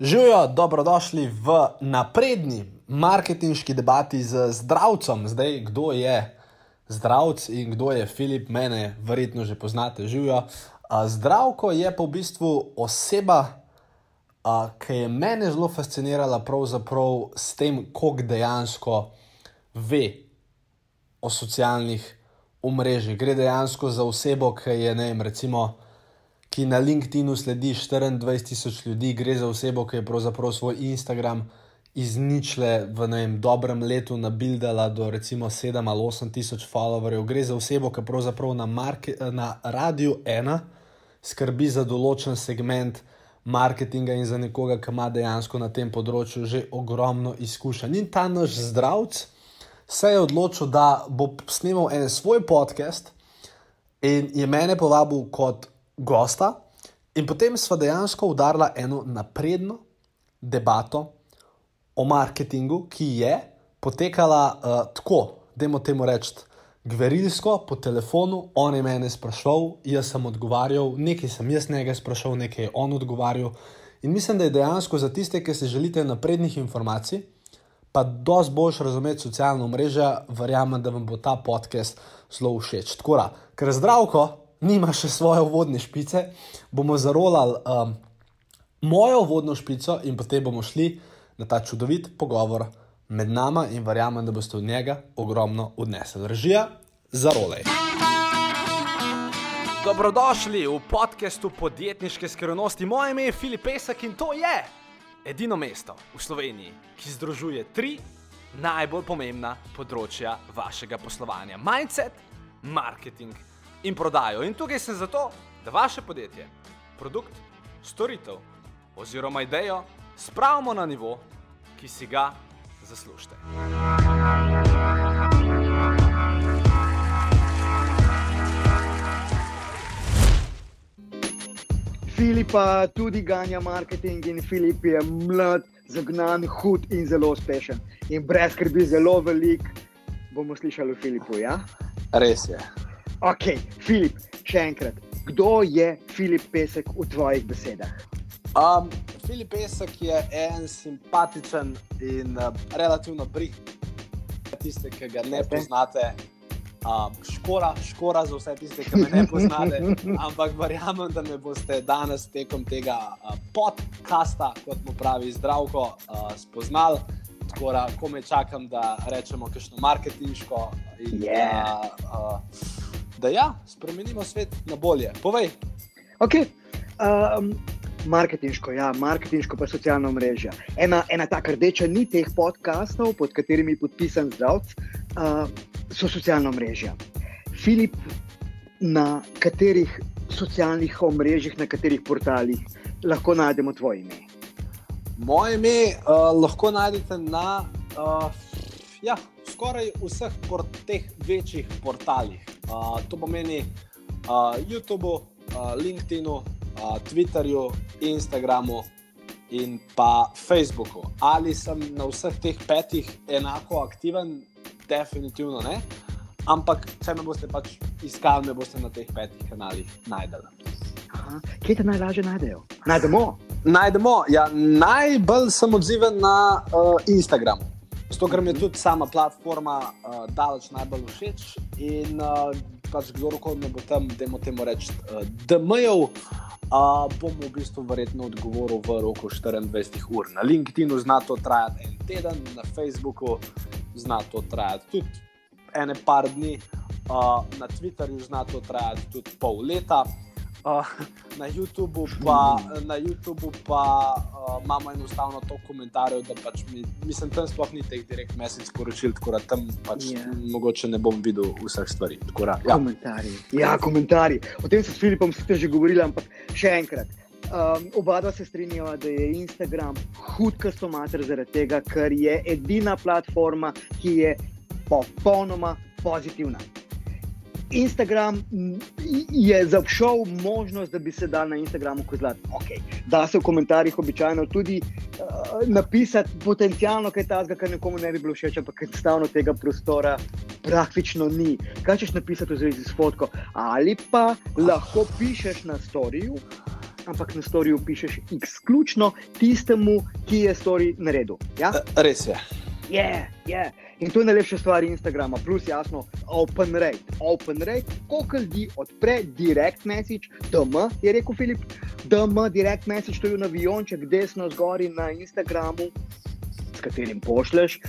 Živijo, dobrodošli v napredni marketinški debati z zdravcem. Zdaj, kdo je zdravc in kdo je Filip, mene verjetno že poznate, živijo. Zdravko je pa v bistvu oseba, ki je mene zelo fascinirala pravzaprav s tem, koliko dejansko ve o socialnih omrežjih. Gre dejansko za osebo, ki je, ne vem, recimo ki na LinkedIn-u sledi 24 tisoč ljudi, gre za osebo, ki je pravzaprav svoj Instagram iz ničle v vem, dobrem letu nabildala do recimo 7 ali 8 tisoč followerjev. Gre za osebo, ki pravzaprav na, na radiju ena skrbi za določen segment marketinga in za nekoga, ki ima dejansko na tem področju že ogromno izkušenj. In ta naš zdravc se je odločil, da bo snimal en svoj podcast in je mene povabil kot gosta, in potem smo dejansko udarili eno napredno debato o marketingu, ki je potekala uh, tako, da je temu reči, gverilsko, po telefonu, on je mene sprašval, jaz sem odgovarjal, nekaj sem jaz njega sprašval, nekaj je on odgovarjal. In mislim, da je dejansko za tiste, ki se želite naprednih informacij, pa dosti boljš razumeti socialno mrežo, verjamem, da vam bo ta podcast zelo všeč. Tako da, ker zdravko, nima še svoje vodne špice, bomo zarolali um, mojo vodno špico in potem bomo šli na ta čudovit pogovor med nami in verjamem, da boste od njega ogromno odnesli. Režija, zarolaj. Dobrodošli v podkastu podjetniške skrivnosti. Moje ime je Filip Pesek in to je edino mesto v Sloveniji, ki združuje tri najbolj pomembna področja vašega poslovanja: mindset, marketing in prodajo. In tukaj sem zato, da vaše podjetje, produkt, storitev oziroma idejo spravimo na nivo, ki si ga zaslužite. Filipa tudi ganja marketing in Filip je mlad, zagnan, hud in zelo uspešen. In brez skrbi, zelo velik bomo slišali o Filipu. Ja? Res je. Ok, Filip, še enkrat, kdo je Filip Pesek v tvojih besedah? Um, Filip Pesek je en simpatičen in uh, relativno brih. Tiste, ki ga ne poznate, um, škora, škora za vse tiste, ki me ne poznate. Ampak verjamem, da me boste danes tekom tega uh, podcasta, kot mu pravi zdravko, uh, spoznali. Tako da, ko me čakam, da rečemo, kakšno marketinško. In, yeah. uh, uh, da ja, spremenimo svet na bolje. Povej. Okay. Um, marketinško, ja, marketinško pa socialno mrežo. Ena, ena taka rdeča ni teh podkastov, pod katerimi je podpisan zdravc, uh, so socialna mreža. Filip, na katerih socialnih omrežjih, na katerih portalih lahko najdemo tvoje ime? Moje ime uh, lahko najdete na uh, ja, skoraj vseh port teh večjih portalih. Uh, to pomeni uh, YouTubeu, uh, LinkedInu, uh, Twitterju, Instagramu in pa Facebooku. Ali sem na vseh teh petih enako aktiven, definitivno ne. Ampak, če me boste pač iskali, me boste na teh petih kanalih najdeli. Kje te najlažje najdejo? Najdemo. Najdemo. Ja, najbolj sem odziven na uh, Instagramu. Zato, ker mi je tudi sama platforma uh, daleč najbolj všeč in uh, pač kdorkoli me bo tam, da mu temu reči, uh, da mejev, uh, bom v bistvu verjetno odgovoril v roku 24 ur. Na LinkedIn-u zna to trajati en teden, na Facebooku zna to trajati tudi ene par dni, uh, na Twitterju zna to trajati tudi pol leta na YouTubu pa, na YouTubu pa uh, imamo enostavno to komentarjev, da pač mi, mislim, tam sploh ni teh direkt mesec sporočil, tako da tam pač yeah. Ja. mogoče ne bom videl vseh stvari. Da, ja. Komentarji. Ja, komentarji. O tem se s Filipom ste že govorili, ampak še enkrat. Um, oba dva se strinjava, da je Instagram hud kastomater zaradi tega, ker je edina platforma, ki je popolnoma pozitivna. Instagram je zašel možnost, da bi se dal na Instagramu kozlati. Okay. Da se v komentarjih običajno tudi uh, napisati potencijalno kaj takega, kar nekomu ne bi bilo všeč, ampak enostavno tega prostora praktično ni. Kaj češ napisati v zvezi s fotko? Ali pa lahko pišeš na storju. ampak na storju pišeš izključno tistemu, ki je story naredil. Ja? Res je. Je, je. In to je najlepša stvar Instagrama, plus jasno, open rate. Open rate, koliko ljudi odpre direct message, DM, je rekel Filip, DM, direct message, to je navionček desno zgori na Instagramu. S katerim pošleš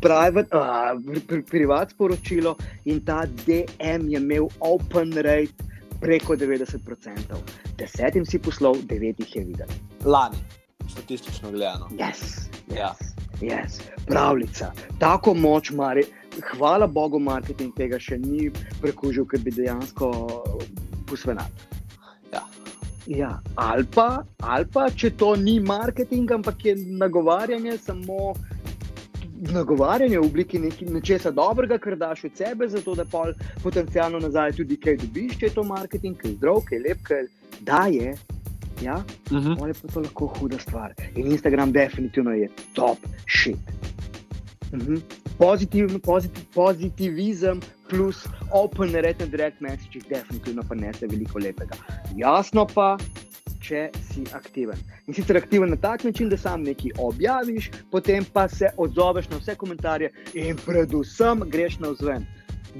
private, uh, pri, privat sporočilo, in ta DM je imel open rate preko 90%. Desetim si poslal, devetih je videl. Lani, statistično gledano. Yes, yes. Ja. Yes, pravljica. Tako moč ima, hvala Bogu, marketing tega še ni prekužil, ker bi dejansko posvenal. Ja. Ja. Ali pa, ali pa, če to ni marketing, ampak je nagovarjanje samo. Nagovarjanje v obliki neki- nečesa dobrega, kar daš od sebe, zato da pol potencialno nazaj tudi kaj dobiš, če je to marketing, ki je zdrav, ki je lep, ki daje. Ja? Uh -huh. Ali pa to lahko huda stvar. In Instagram definitivno je top shit. Mhm. Pozitiv, pozitiv, pozitivizem plus open rate and direct message definitivno pa nese veliko lepega. Jasno pa, če si aktiven. In sicer aktiven na tak način, da sam nekaj objaviš, potem pa se odzoveš na vse komentarje in predvsem greš na vzven.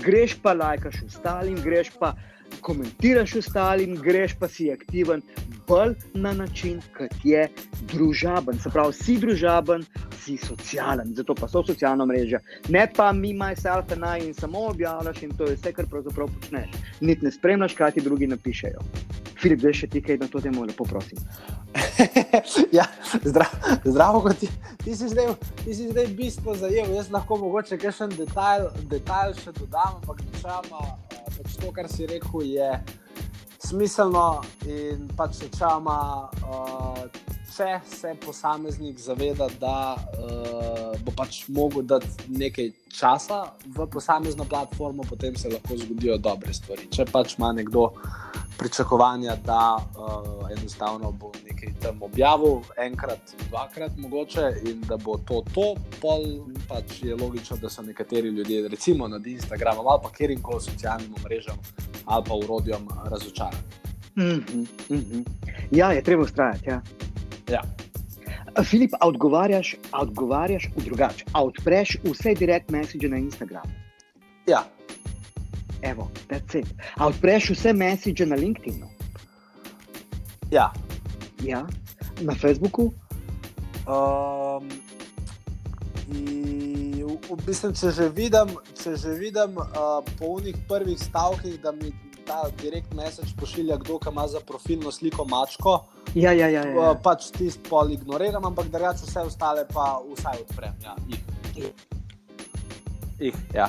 Greš pa lajkaš ostalim, greš pa komentiraš ostalim, greš pa si aktiven, bolj na način, kot je družaben. Se pravi, si družaben, si socialen, zato pa so socialna mreža. Ne pa mi, myself and I, in samo objavljaš in to je vse, kar pravzaprav počneš. Niti ne spremljaš, kaj ti drugi napišejo. Filip, še ti kaj na to temo, lepo prosim. ja, zdrav, zdravo, kot ti, ti, si zdaj, ti si zdaj bistvo zajel. Jaz lahko mogoče kakšen detajl, detajl še dodam, ampak načeloma eh, pač to, kar si rekel, je smiselno in pač načeloma, uh, če se posameznik zaveda, da uh, bo pač mogel dati nekaj časa v posamezno platformo, potem se lahko zgodijo dobre stvari. Če pač ima nekdo pričakovanja, da uh, enostavno bo nekaj tam objavil, enkrat, dvakrat, mogoče, in da bo to to, pol pač je logično, da so nekateri ljudje, recimo na Instagramu ali pa kjerim koli socialnim mrežam ali pa urodjem, razočarani. Mm -hmm, mm -hmm. Ja, je treba ustrajati. Ja. Ja. Filip, a odgovarjaš, a odgovarjaš drugače. A odpreš vse direkt message na Instagramu. Ja. Evo, that's it. A odpreš vse message na LinkedInu. Ja. Ja. Na Facebooku. Um, in v, bistvu, če že vidim, če že vidim uh, po unih prvih stavkih, da mi ta direkt message pošilja kdo, ki ima za profilno sliko mačko, Ja, ja, ja. ja, uh, ja. pač tisti pol ignoriram, ampak drugače vse ostale pa vsaj odprem. Ja, jih. Ih, ja,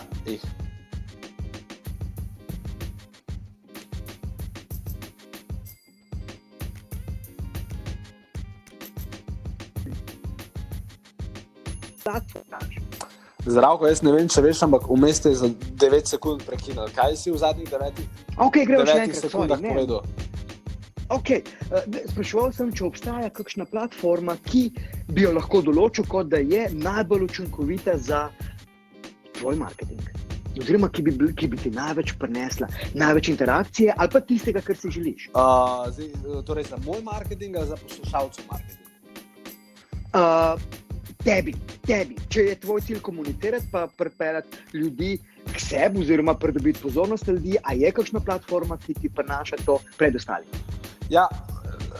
jih. Zdravko, jaz ne vem, če veš, ampak vmes je za 9 sekund prekinil. Kaj si v zadnjih 9, Ok, gremo še 9 enkrat. sekundah sorry, povedal? Okay. Spraševal sem, če obstaja kakšna platforma, ki bi jo lahko določil, kot da je najbolj učinkovita za tvoj marketing. Oziroma, ki bi, ki bi ti največ prinesla, največ interakcije ali pa tistega, kar si želiš. Uh, zdaj, torej za moj marketing ali za poslušalcev marketing? Uh, tebi, tebi, če je tvoj cilj komunicirati, pa pripeljati ljudi k sebi, oziroma pridobiti pozornost ljudi, a je kakšna platforma, ki ti prinaša to pred ostalimi. Ja,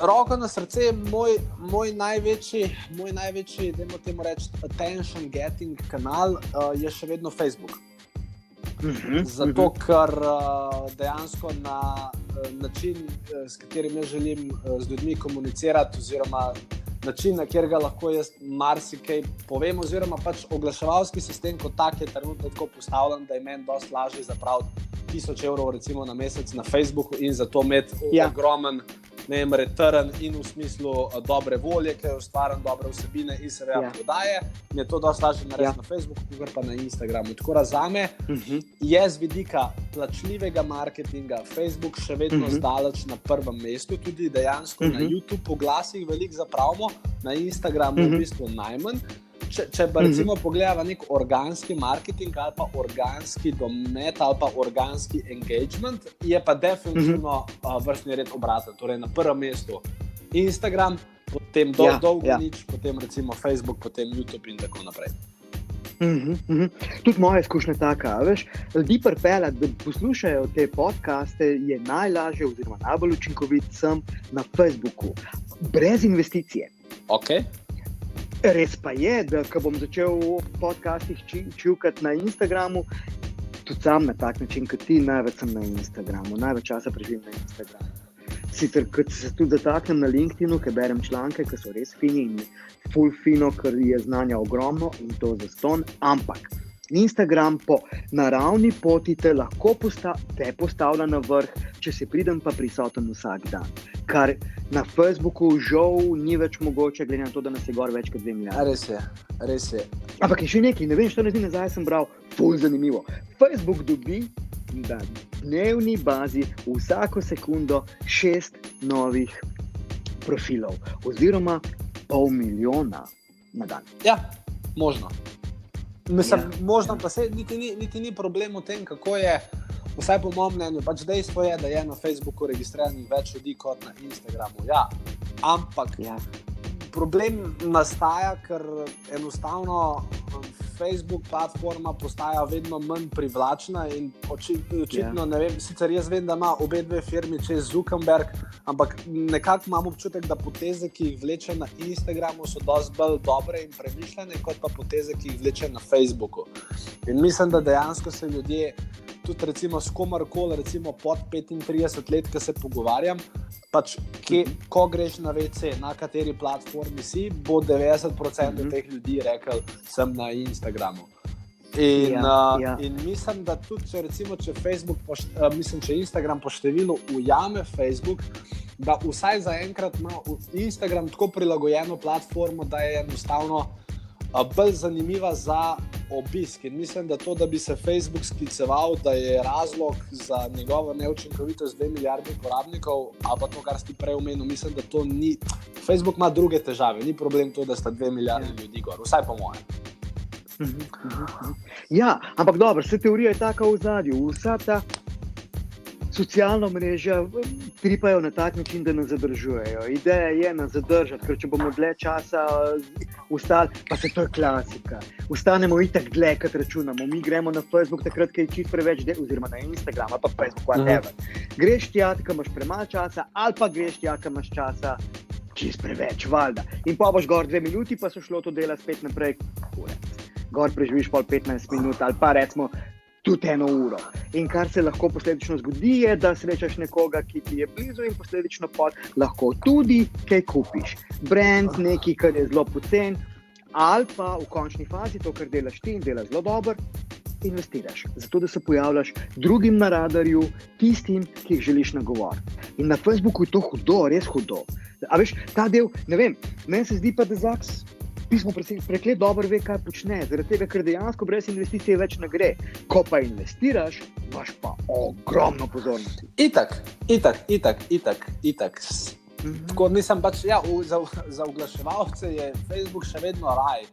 roko na srce, moj, moj največji, moj največji, da temu reči, attention getting kanal uh, je še vedno Facebook. Mhm, Zato, ker uh, dejansko na uh, način, uh, s katerim jaz želim uh, z ljudmi komunicirati, oziroma način, na katerega lahko jaz marsikaj povem, oziroma pač oglaševalski sistem kot tak je trenutno tako postavljen, da je meni dosti lažje zapraviti tisoč evrov recimo, na mesec na Facebooku in zato imeti Ja. ogromen. Ne vem, return in v smislu uh, dobre volje, ker ustvarjam dobre vsebine in se Ja. reja prodaje. Mi je to dosti lažje narediti Ja. na Facebooku, kot pa na Instagramu. Tako da za me Mhm. je z vidika plačljivega marketinga Facebook še vedno uh Mhm. -huh. zdaleč na prvem mestu, tudi dejansko uh -huh. na Mhm. YouTube oglasih veliko zapravimo, na Instagramu uh. -huh. v bistvu najmanj. Če, če pa Mhm. recimo uh -huh. pogledamo nek organski marketing ali pa organski domet ali pa organski engagement, je pa definitivno uh -huh. vrstni red obraten. Torej na prvem mestu Instagram, potem dol, Ja, dolgo ja. nič, potem recimo Facebook, potem YouTube in tako naprej. Mhm, mhm. Tudi moja izkušnja je taka. Veš, ljudi pripeljati, da poslušajo te podcaste, je najlažje, oziroma najbolj učinkovit sem na Facebooku, brez investicije. Okay. Res pa je, da ko bom začel v podcastih či- čivkati na Instagramu, tudi sam na tak način, kot ti, največ sem na Instagramu, največ časa preživim na Instagramu. Sicer, kot se tudi zataknem na LinkedIn, ker berem članke, ki so res fini in full fino, ker je znanja ogromno in to za ston, ampak. Instagram po naravni poti te lahko posta te postavlja na vrh, če si pridem pa prisoten vsak dan. Kar na Facebooku žal ni več mogoče, glede na to, da nas je gor več kot dve milijarde. Res je, res je. Ampak je še nekaj, ne vem, što dni nazaj sem bral, ful zanimivo. Facebook dobi na dnevni bazi vsako sekundo šest novih profilov, oziroma pol milijona na dan. Ja, možno. Mislim, Ja, možno pa se niti ni, niti ni problem v tem, kako je. Vsaj po mojem mnenju, pač dejstvo je, da je na Facebooku registriranih več ljudi kot na Instagramu. Ja, ampak Ja. problem nastaja, ker enostavno Facebook platforma postaja vedno manj privlačna in oči, očitno, Ja. ne vem, sicer jaz vem, da ima obe dve firmi čez Zuckerberg, ampak nekako imam občutek, da poteze, ki jih vleče na Instagramu, so dosti bolj dobre in premišljene, kot pa poteze, ki jih vleče na Facebooku. In mislim, da dejansko se ljudje. Tudi recimo s komarkoli, recimo pod 35 let, ki se pogovarjam, pač, kje, ko greš na VC, na kateri platformi si, bo 90% mm. -hmm. teh ljudi rekel, sem na Instagramu. In, Ja, uh, ja. in mislim, da tudi če, recimo, če, Facebook po, št- uh, mislim, če Instagram po številu ujame Facebook, da vsaj zaenkrat ima v- Instagram tako prilagojeno platformo, da je enostavno bolj zanimiva za obisk. In mislim, da to, da bi se Facebook skliceval, da je razlog za njegovo neučinkovitost 2 milijarde uporabnikov, ali pa to, kar si prej omenil, mislim, da to ni. Facebook ima druge težave, ni problem to, da sta 2 milijarde Ja. ljudi gor, vsaj po mojem. Ja, ampak dobro, vse teorija je taka v zadju. Vsa ta socialna mreža tripajo na tak način, da nas zadržujejo. Ideja je nas zadržati, ker če bomo dlje časa ustali, pa se to je klasika. Ustanemo itak dlje, kot računamo. Mi gremo na Facebook takrat, je čist preveč, de, oziroma na Instagram, ali pa Facebook, whatever. Greš tja, ko imaš premalo časa, ali pa greš tja, ko imaš časa. Čist preveč, valjda. In pa boš gor dve minuti, pa so šlo to dela spet naprej. Kurec gor preživiš pol 15 minut ali pa recimo tudi eno uro. In kar se lahko posledično zgodi, je, da srečaš nekoga, ki ti je blizu in posledično pa lahko tudi kaj kupiš. Brand, nekaj, kar je zelo pocen, ali pa v končni fazi to, kar delaš ti in delaš zelo dobro. Investiraš, zato da se pojavljaš drugim na radarju, tistim, ki jih želiš nagovoriti. In na Facebooku je to hudo, res hudo. A veš, ta del, ne vem, meni se zdi pa, da Zaks pismo preklet dobro ve, kaj počne, zaradi tega, ker dejansko brez investicije več ne gre. Ko pa investiraš, imaš pa ogromno pozornosti. Itak, itak, itak, itak. itak. S- Mhm. Tako nisem pač, ja, v, za, za oglaševalce je Facebook še vedno raj.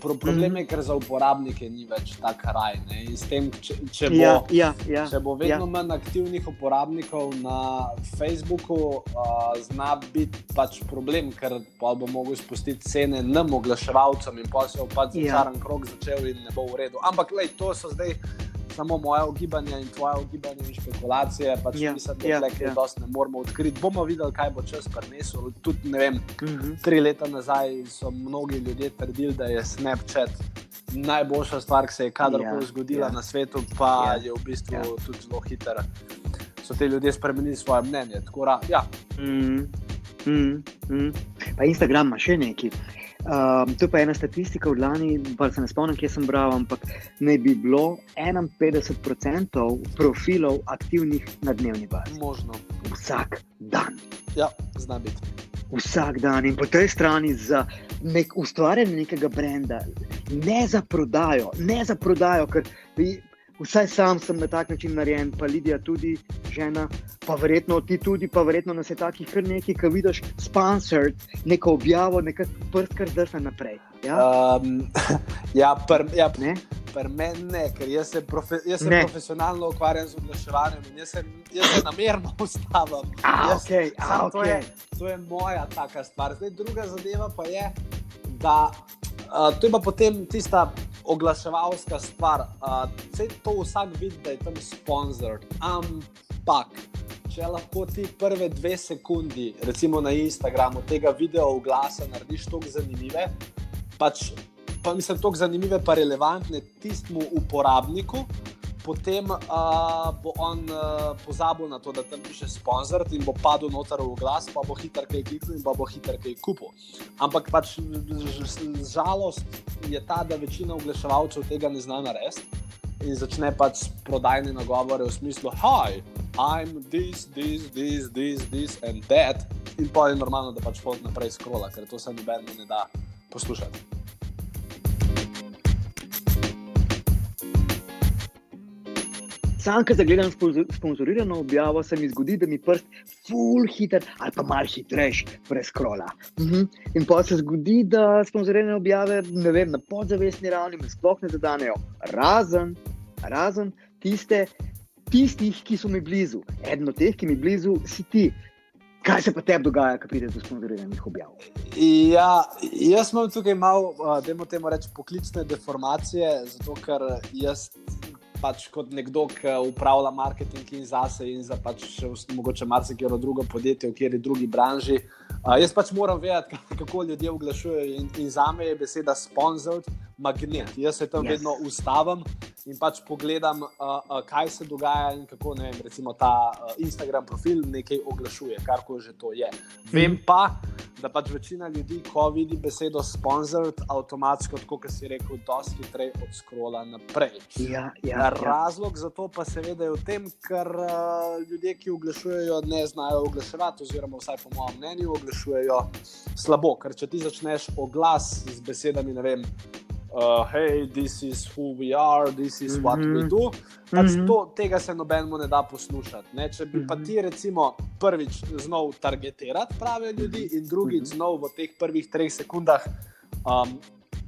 Pro, problem je, ker za uporabnike ni več tako raj. Ne? In s tem, če, če, bo, Ja, ja, ja, če bo vedno ja. manj aktivnih uporabnikov na Facebooku, uh, zna biti pač problem, ker pa bo mogel spustiti cene nam oglaševalcem in pa se bo pač Ja. začaran krok začel in ne bo v redu. Ampak lej, to so zdaj. Samo moje ugibanje in tvoje ugibanje in špekulacije, pač Ja, mislim, da ja, ja, ja. ja. dosti ne moramo odkriti. Bomo videli, kaj bo čas prinesel. Tudi ne vem, Mhm. tri leta nazaj so mnogi ljudje trdili, da je Snapchat najboljša stvar, ki se je kadarkoli Ja, zgodila ja. na svetu, pa Ja, je v bistvu ja. tudi zelo hiter. So ti ljudje spremenili svoje mnenje. Tako da, ja, Mm, mm, mm. Pa Instagram ima še nekaj. Um, to pa je ena statistika od lani, pa se ne spomnim, kje sem bral, ampak naj bi bilo 51% profilov aktivnih na dnevni bazi. možno. Vsak dan. Ja, zna biti. Vsak dan in po tej strani za nek, ustvarjanje nekega brenda, ne za prodajo, ne za prodajo, ker vsaj sam sem na tak način narejen, pa Lidija tudi, žena, pa verjetno ti tudi, pa verjetno nas je takih kar nekaj, ki vidiš sponsored, neko objavo, nekaj prst, kar zdrsa naprej. Ja? Um, ja, pr, ja, Ne? Pri meni ne, ker jaz se, profe, jaz se profesionalno ukvarjam z oglaševanjem in jaz se, jaz se namerno ustavim. A, Jaz- okej, a, samo to, je, to je moja taka stvar. Zdaj, druga zadeva pa je, da uh, to je pa potem tista oglaševalska stvar. Uh, vse to vsak vidi, da je tam sponzor. Ampak, če lahko ti prve dve sekundi, recimo na Instagramu, tega videa oglasa narediš tako zanimive, pač, pa mislim, tako zanimive, pa relevantne tistemu uporabniku. Potem uh, bo on uh, pozabil na to, da tam piše sponzor in bo padel noter v glas, pa bo hiter kaj kliknil in pa bo hiter kaj kupil. Ampak pač žalost je ta, da večina oglaševalcev tega ne zna narediti in začne pač prodajne nagovore v smislu: Hi, I'm this, this, this, this, this and that. In pa je normalno, da pač pot naprej skrola, ker to se nobeno ne da poslušati. Sam, ki zagledam sponzo- sponzorirano objavo, se mi zgodi, da mi prst full hiter ali pa mal hitrejši preskrola. Mhm. In pa se zgodi, da sponzorirane objave ne vem, na podzavestni ravni me sploh ne zadanejo, razen, razen tiste, tistih, ki so mi blizu. Eden od teh, ki mi blizu, si ti. Kaj se pa tebi dogaja, ko prideš do sponzoriranih objav? Ja, jaz imam tukaj malo, uh, da temu reči, poklicne deformacije, zato ker jaz pač kot nekdo, ki upravlja marketing in zase in za pač mogoče marsikero drugo podjetje v kateri drugi branži. Uh, jaz pač moram vedeti, kako ljudje oglašujejo in, in za me je beseda sponsored magnet. Jaz se tam yes. vedno ustavim in pač pogledam, uh, uh, kaj se dogaja in kako ne vem, recimo ta uh, Instagram profil nekaj oglašuje, kar koli že to je. Vem Mhm. pa, da pač večina ljudi, ko vidi besedo sponsored, avtomatsko, tako kot si rekel, dosti hitreje odskrola naprej. Ja, ja, Ja, ja. Razlog za to pa seveda je v tem, ker uh, ljudje, ki oglašujejo, ne znajo oglaševati, oziroma vsaj po mojem mnenju oglašujejo slabo. Ker če ti začneš oglas z besedami, ne vem, uh, hej, this is who we are, this is what we Mhm. do, pač Mhm. to, tega se nobenemu ne da poslušati. Ne? Če bi pa Mhm. ti recimo prvič znal targetirati prave ljudi in drugič Mhm. znal v teh prvih treh sekundah. Um,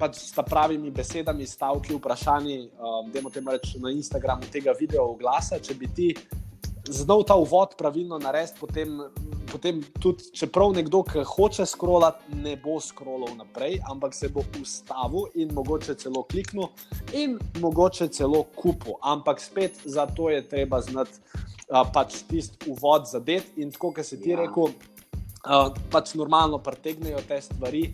Pač s pravimi besedami, stavki, vprašanji, um, da temu rečem na Instagramu tega videa oglasa. Če bi ti znal ta uvod pravilno narediti, potem, potem tudi, čeprav nekdo, ki hoče scrollati, ne bo scrollal naprej, ampak se bo ustavil in mogoče celo kliknil in mogoče celo kupil. Ampak spet za to je treba znati uh, pač tisti uvod zadeti in tako, kot si ti Ja. ja. rekel, uh, pač normalno pretegnejo te stvari.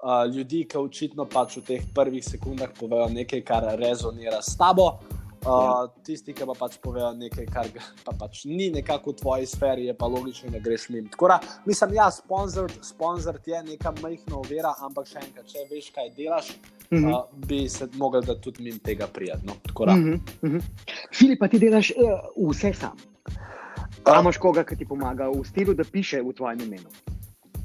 Uh, ljudi, ki očitno pač v teh prvih sekundah povejo nekaj, kar rezonira s tabo, uh, Ja. tisti, ki pa pač povejo nekaj, kar pa pač ni nekako v tvoji sferi, je pa logično, da greš mimo. Tako da, mislim, ja, sponzor, je neka majhna ovira, ampak še enkrat, če veš, kaj delaš, Mhm. uh, bi se mogel da tudi mimo tega prijatno. Da. Mhm, mhm. Filip, pa ti delaš uh, vse sam. A imaš koga, ki ti pomaga v stilu, da piše v tvojem imenu?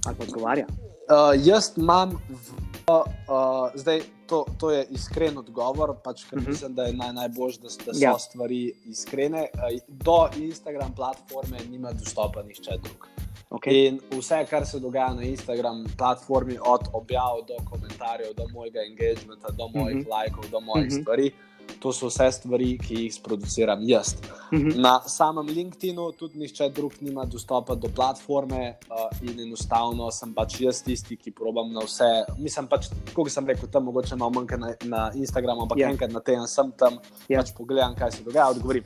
Ali odgovarja? Uh, jaz imam, v, uh, zdaj to, to je iskren odgovor, pač, ker uh -huh. mislim, da je naj, najboljše, da, da so Ja. stvari iskrene. Do Instagram platforme nima dostopa nihče drug. Okay. In vse, kar se dogaja na Instagram platformi, od objav do komentarjev, do mojega engagementa, do mojih uh Mhm. -huh. lajkov, do mojih uh Mhm. -huh. stvari, to so vse stvari, ki jih sproduciram jaz. Mhm. Na samem LinkedInu tudi nihče drug nima dostopa do platforme uh, in enostavno sem pač jaz tisti, ki probam na vse. Mislim pač, kot sem rekel, tam mogoče malo manj kot na, na Instagramu, ampak Ja. yeah. enkrat na teden sem tam, Ja. yeah. pač pogledam, kaj se dogaja, odgovorim.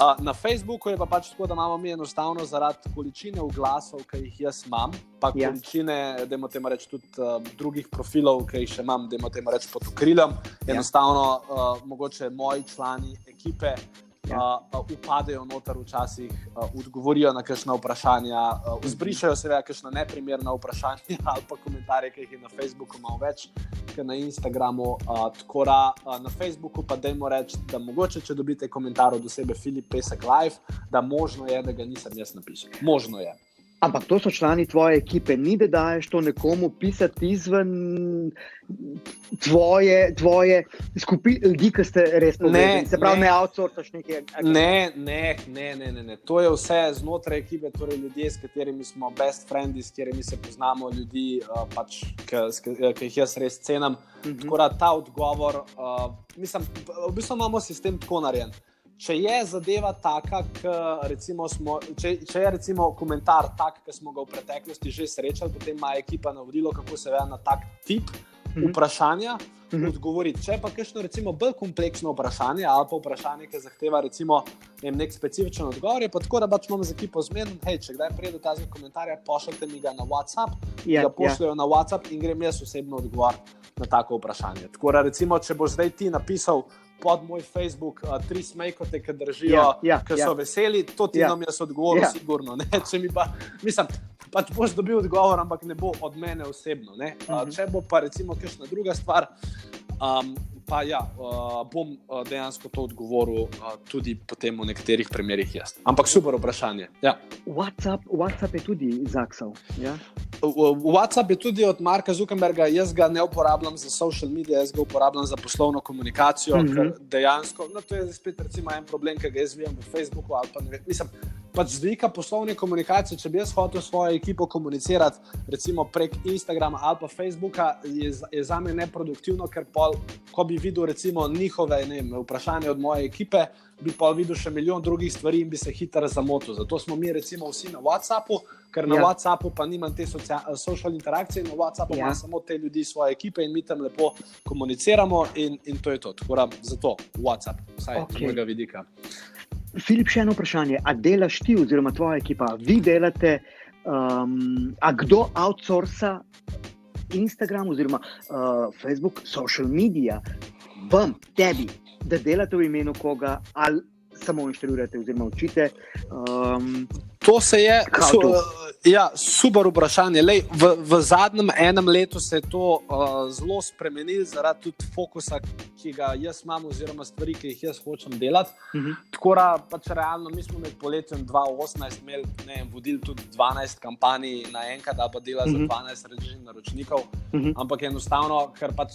Uh, na Facebooku je pa pač tako, da imamo mi enostavno zaradi količine oglasov, ki jih jaz imam, pa Ja. količine, da imamo reči, tudi uh, drugih profilov, ki jih še imam, da imamo reči pod okriljem. Ja. Enostavno, uh, mogoče moji člani ekipe Ja. uh, uh, upadejo noter včasih, uh, odgovorijo na kakšna vprašanja, uh, zbrišajo seveda kakšna neprimerna vprašanja ali pa komentarje, ki jih je na Facebooku malo več, kot na Instagramu. Uh, tako da uh, na Facebooku pa dajmo reči, da mogoče, če dobite komentar od osebe Filip Pesek Live, da možno je, da ga nisem jaz napisal. Možno je. Ampak to so člani tvoje ekipe, ni da daješ to nekomu pisati izven tvoje, tvoje skupine ljudi, ki ste res povezani. Se pravi, ne, ne outsourcaš nekaj. Ne, ne, ne, ne, ne, ne. To je vse znotraj ekipe, torej ljudje, s katerimi smo best friends, s katerimi se poznamo, ljudi, pač, ki jih jaz res cenim. Mhm. -huh. Tako da ta odgovor, uh, mislim, v bistvu imamo sistem tako narejen če je zadeva taka, recimo smo, če, če je recimo komentar tak, ki smo ga v preteklosti že srečali, potem ima ekipa navodilo, kako se ve na tak tip mhm. vprašanja. Mm -hmm. Odgovoriti. Če pa kakšno recimo, bolj kompleksno vprašanje, ali pa vprašanje, ki zahteva recimo, ne nek specifičen odgovor, je pa tako, da pač imamo z ekipo zmeden, hej, če kdaj pride do tega komentarja, pošljite mi ga na WhatsApp, yeah, ja, ga pošljajo yeah. na WhatsApp in grem jaz osebno odgovor na tako vprašanje. Tako da, recimo, če boš zdaj ti napisal, pod moj Facebook, uh, tri smejkote, ki držijo, ja, ja, ki so ja. veseli, to ti ja. nam jaz odgovorim, ja. sigurno. Če mi pa, mislim, pač boš dobil odgovor, ampak ne bo od mene osebno. Uh, uh -huh. Če bo pa recimo kakšna druga stvar. Um, pa ja, uh, bom uh, dejansko to odgovoril uh, tudi potem v nekaterih primerih jaz. Ampak super vprašanje. Ja. WhatsApp, WhatsApp je tudi zaksal. Ja? WhatsApp je tudi od Marka Zuckerberga, jaz ga ne uporabljam za social medije, jaz ga uporabljam za poslovno komunikacijo. Mm -hmm. Dejansko, no, to je spet en problem, ki ga jaz vidim v Facebooku. Mislim, pač z vidika poslovne komunikacije, če bi jaz hotel svojo ekipo komunicirati, recimo prek Instagrama ali pa Facebooka, je, je za me neproduktivno, ker pol, ko bi videl recimo njihove vem, vprašanja od moje ekipe, bi pa videl še milijon drugih stvari in bi se hitro zamotil. Zato smo mi recimo vsi na WhatsAppu, ker na ja. WhatsAppu pa nimam te social interakcije, na WhatsAppu ja. imam samo te ljudi svoje ekipe in mi tam lepo komuniciramo in, in to je to. Tako da zato WhatsApp, vsaj okay. z mojega vidika. Filip, še eno vprašanje. A delaš ti, oziroma tvoja ekipa, vi delate, um, a kdo outsourca Instagram, oziroma uh, Facebook, social media, vam, tebi, da delate v imenu koga, ali samo inštruirate, oziroma učite. Um, to se je su, ja, super vprašanje. Lej, v, v zadnjem enem letu se je to uh, zelo spremenilo, zaradi tudi fokusa, ki ga jaz imam, oziroma stvari, ki jih jaz hočem delati. Uh mhm. -huh. Tako da, pač realno, mi smo med poletjem 2018 imeli ne, vodili tudi 12 kampanj naenkrat, da pa dela uh -huh. za 12 mhm. različnih naročnikov. Uh mhm. -huh. Ampak enostavno, ker pač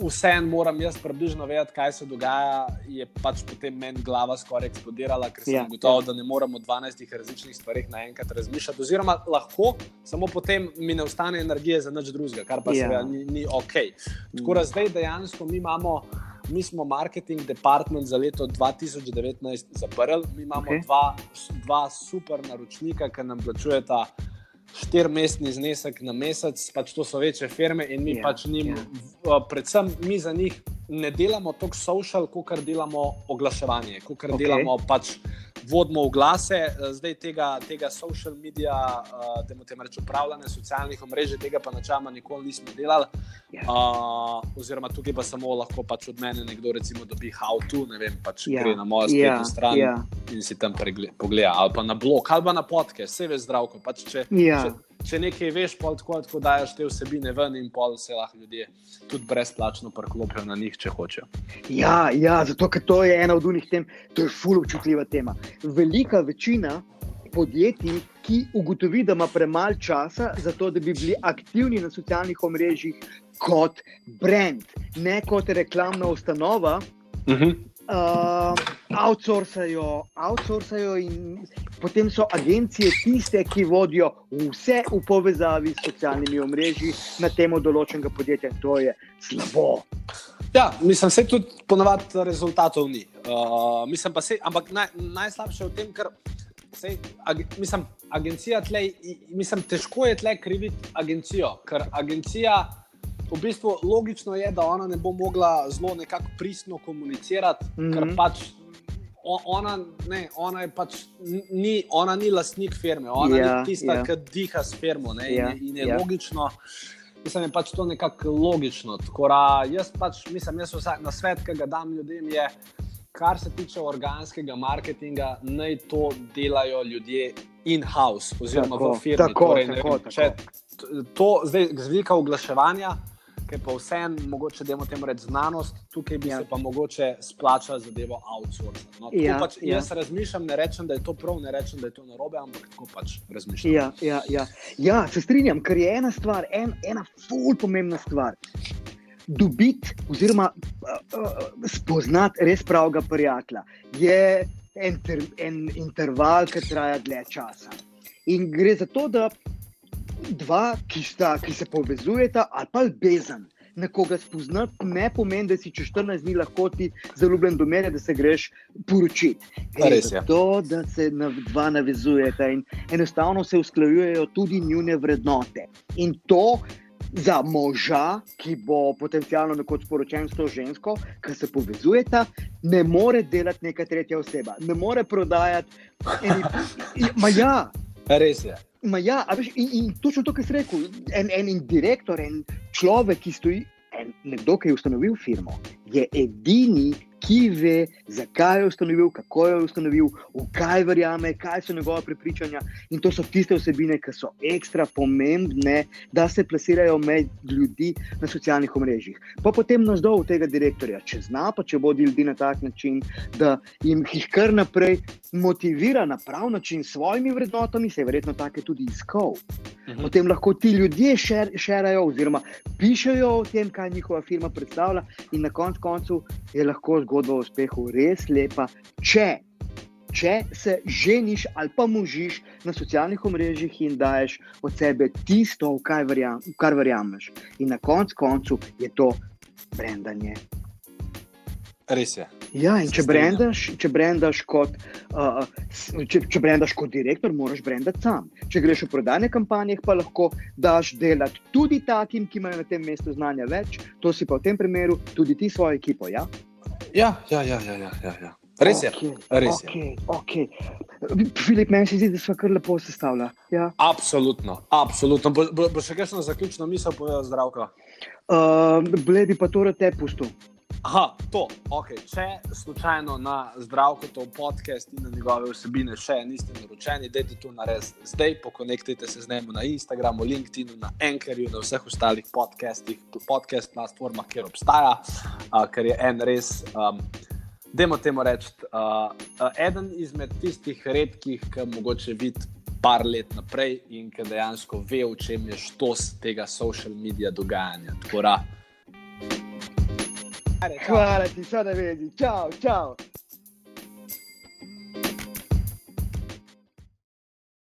vseeno moram jaz približno vedeti, kaj se dogaja, je pač potem meni glava skoraj eksplodirala, ker sem ja, gotovo, ja. da ne moramo o 12 različnih stvareh naenkrat razmišljati. Oziroma, lahko, samo potem mi ne ostane energije za nič drugega, kar pa ja. seveda ni, ni ok. Tako da zdaj dejansko mi imamo. Mi smo marketing department za leto 2019 zaprli, mi imamo okay. dva, dva super naročnika, ki nam plačujeta štirmestni znesek na mesec, pač to so večje firme in mi yeah, ja, pač njim, yeah. Ja. predvsem mi za njih ne delamo toliko social, kot delamo oglaševanje, kot okay. delamo pač vodimo v glase, eh, zdaj tega, tega social media, uh, da imamo reči upravljanje socialnih omrežij, tega pa načela nikoli nismo delali. Yeah. Ja. Uh, oziroma, tukaj pa samo lahko pač od mene nekdo recimo dobi how to, ne vem, pač yeah. Ja. gre na mojo spletno yeah. stran yeah. in si tam pogleda, ali pa na blog, ali pa na podke, vse ve zdravko. Pač če, yeah. če, če nekaj veš, pa tako, tako daš te vsebine ven in pol se lahko ljudje tudi brezplačno priklopijo na njih, če hočejo. Ja, ja, zato ker to je ena od unih tem, to je fully občutljiva tema. Velika večina podjetij, ki ugotovi, da ima premalo časa za to, da bi bili aktivni na socialnih omrežjih kot brand, ne kot reklamna ustanova. Uh mhm. -huh uh, outsourcajo, outsourcajo, in potem so agencije tiste, ki vodijo vse v povezavi s socialnimi omrežji na temo določenega podjetja. To je slabo. Ja, mislim, se tudi ponovadi rezultatov ni. Uh, mislim pa se, ampak naj, najslabše v tem, ker se, ag, mislim, agencija tlej, mislim, težko je tle kriviti agencijo, ker agencija v bistvu logično je, da ona ne bo mogla zelo nekako pristno komunicirati, mm -hmm. ker mhm. pač ona, ne, ona, pač, ni, ona ni lastnik firme, ona yeah, je ja, tista, yeah. Ja. ki diha s firmo. Ne, yeah, in, je, in je yeah. logično. Mislim, da je pač to nekako logično. Da, jaz pač mislim, da vsak na svet, ki ga dam ljudem, je, kar se tiče organskega marketinga, naj to delajo ljudje in-house, oziroma tako, v firmi. Tako, torej, tako, vem, tako. To zdaj z vidika oglaševanja ki pa vsem, mogoče da imamo temu reči znanost, tukaj bi Ja. se pa mogoče splačal zadevo outsourcing. No, Ja, ja, pač, ja. jaz razmišljam, ne rečem, da je to prav, ne rečem, da je to narobe, ampak tako pač razmišljam. Ja, ja, ja. ja, se strinjam, ker je ena stvar, en, ena ful pomembna stvar. Dobiti, oziroma uh, uh, spoznati res pravega prijatelja, je en, ter, en interval, ki traja dlje časa. In gre za to, da dva, ki, sta, ki se povezujeta, ali pa ljubezen. Nekoga spoznati ne pomeni, da si čez 14 dni lahko ti zaljubljen do mere, da se greš poročiti. Res je. to, da se na, dva navezujeta in enostavno se usklajujejo tudi njune vrednote. In to za moža, ki bo potencialno nekoč sporočen s to žensko, ki se povezujeta, ne more delati neka tretja oseba, ne more prodajati. Eni, ma ja, Res je. Ma ja, a veš, in, in točno to, kar si rekel, en, en direktor, en človek, ki stoji, en, nekdo, ki je ustanovil firmo, je edini, ki ve, zakaj je ustanovil, kako je ustanovil, v kaj verjame, kaj so njegove prepričanja. In to so tiste vsebine, ki so ekstra pomembne, da se plasirajo med ljudi na socialnih omrežjih. Pa potem nas dol tega direktorja, če zna, pa če vodi ljudi na tak način, da jim jih kar naprej motivira na prav način s svojimi vrednotami, se je verjetno take tudi iskal. Mhm. Potem lahko ti ljudje šer, šerajo, oziroma pišejo o tem, kaj njihova firma predstavlja, in na koncu koncev je lahko zgodba o uspehu res lepa, če, če se ženiš ali pa možiš na socialnih omrežjih in daješ od sebe tisto, v kaj verjam, v kar verjameš. In na koncu koncev je to brendanje. Res je. Ja, in če brendaš, če brendaš kot, uh, če, če brendaš kot direktor, moraš brendati sam. Če greš v prodajne kampanje, pa lahko daš delati tudi takim, ki imajo na tem mestu znanja več, to si pa v tem primeru tudi ti svojo ekipo. Ja? Ja, ja, ja, ja, ja, ja, ja. Res je. Okay, res je. okay, okay. Filip, meni se zdi, da smo kar lepo sestavljali. Ja. Absolutno, absolutno. Bo, bo, bo še kakšno zaključno misel povedal zdravko? Uh, Ble bi pa to rad te pustil. Aha, to. Okay. Če slučajno na zdravko to podcast in na njegove vsebine še niste naročeni, dajte to narediti zdaj, pokonektite se z njim na Instagramu, LinkedInu, na Ankerju, na vseh ostalih podcastih, podcast platformah, kjer obstaja, uh, ker je en res. Um, Dajmo temu reči, uh, eden izmed tistih redkih, ki mogoče vidi par let naprej in ki dejansko ve, v čem je štos tega social medija dogajanja. Tako da. Guarda, ti sono vedi. Ciao, ciao.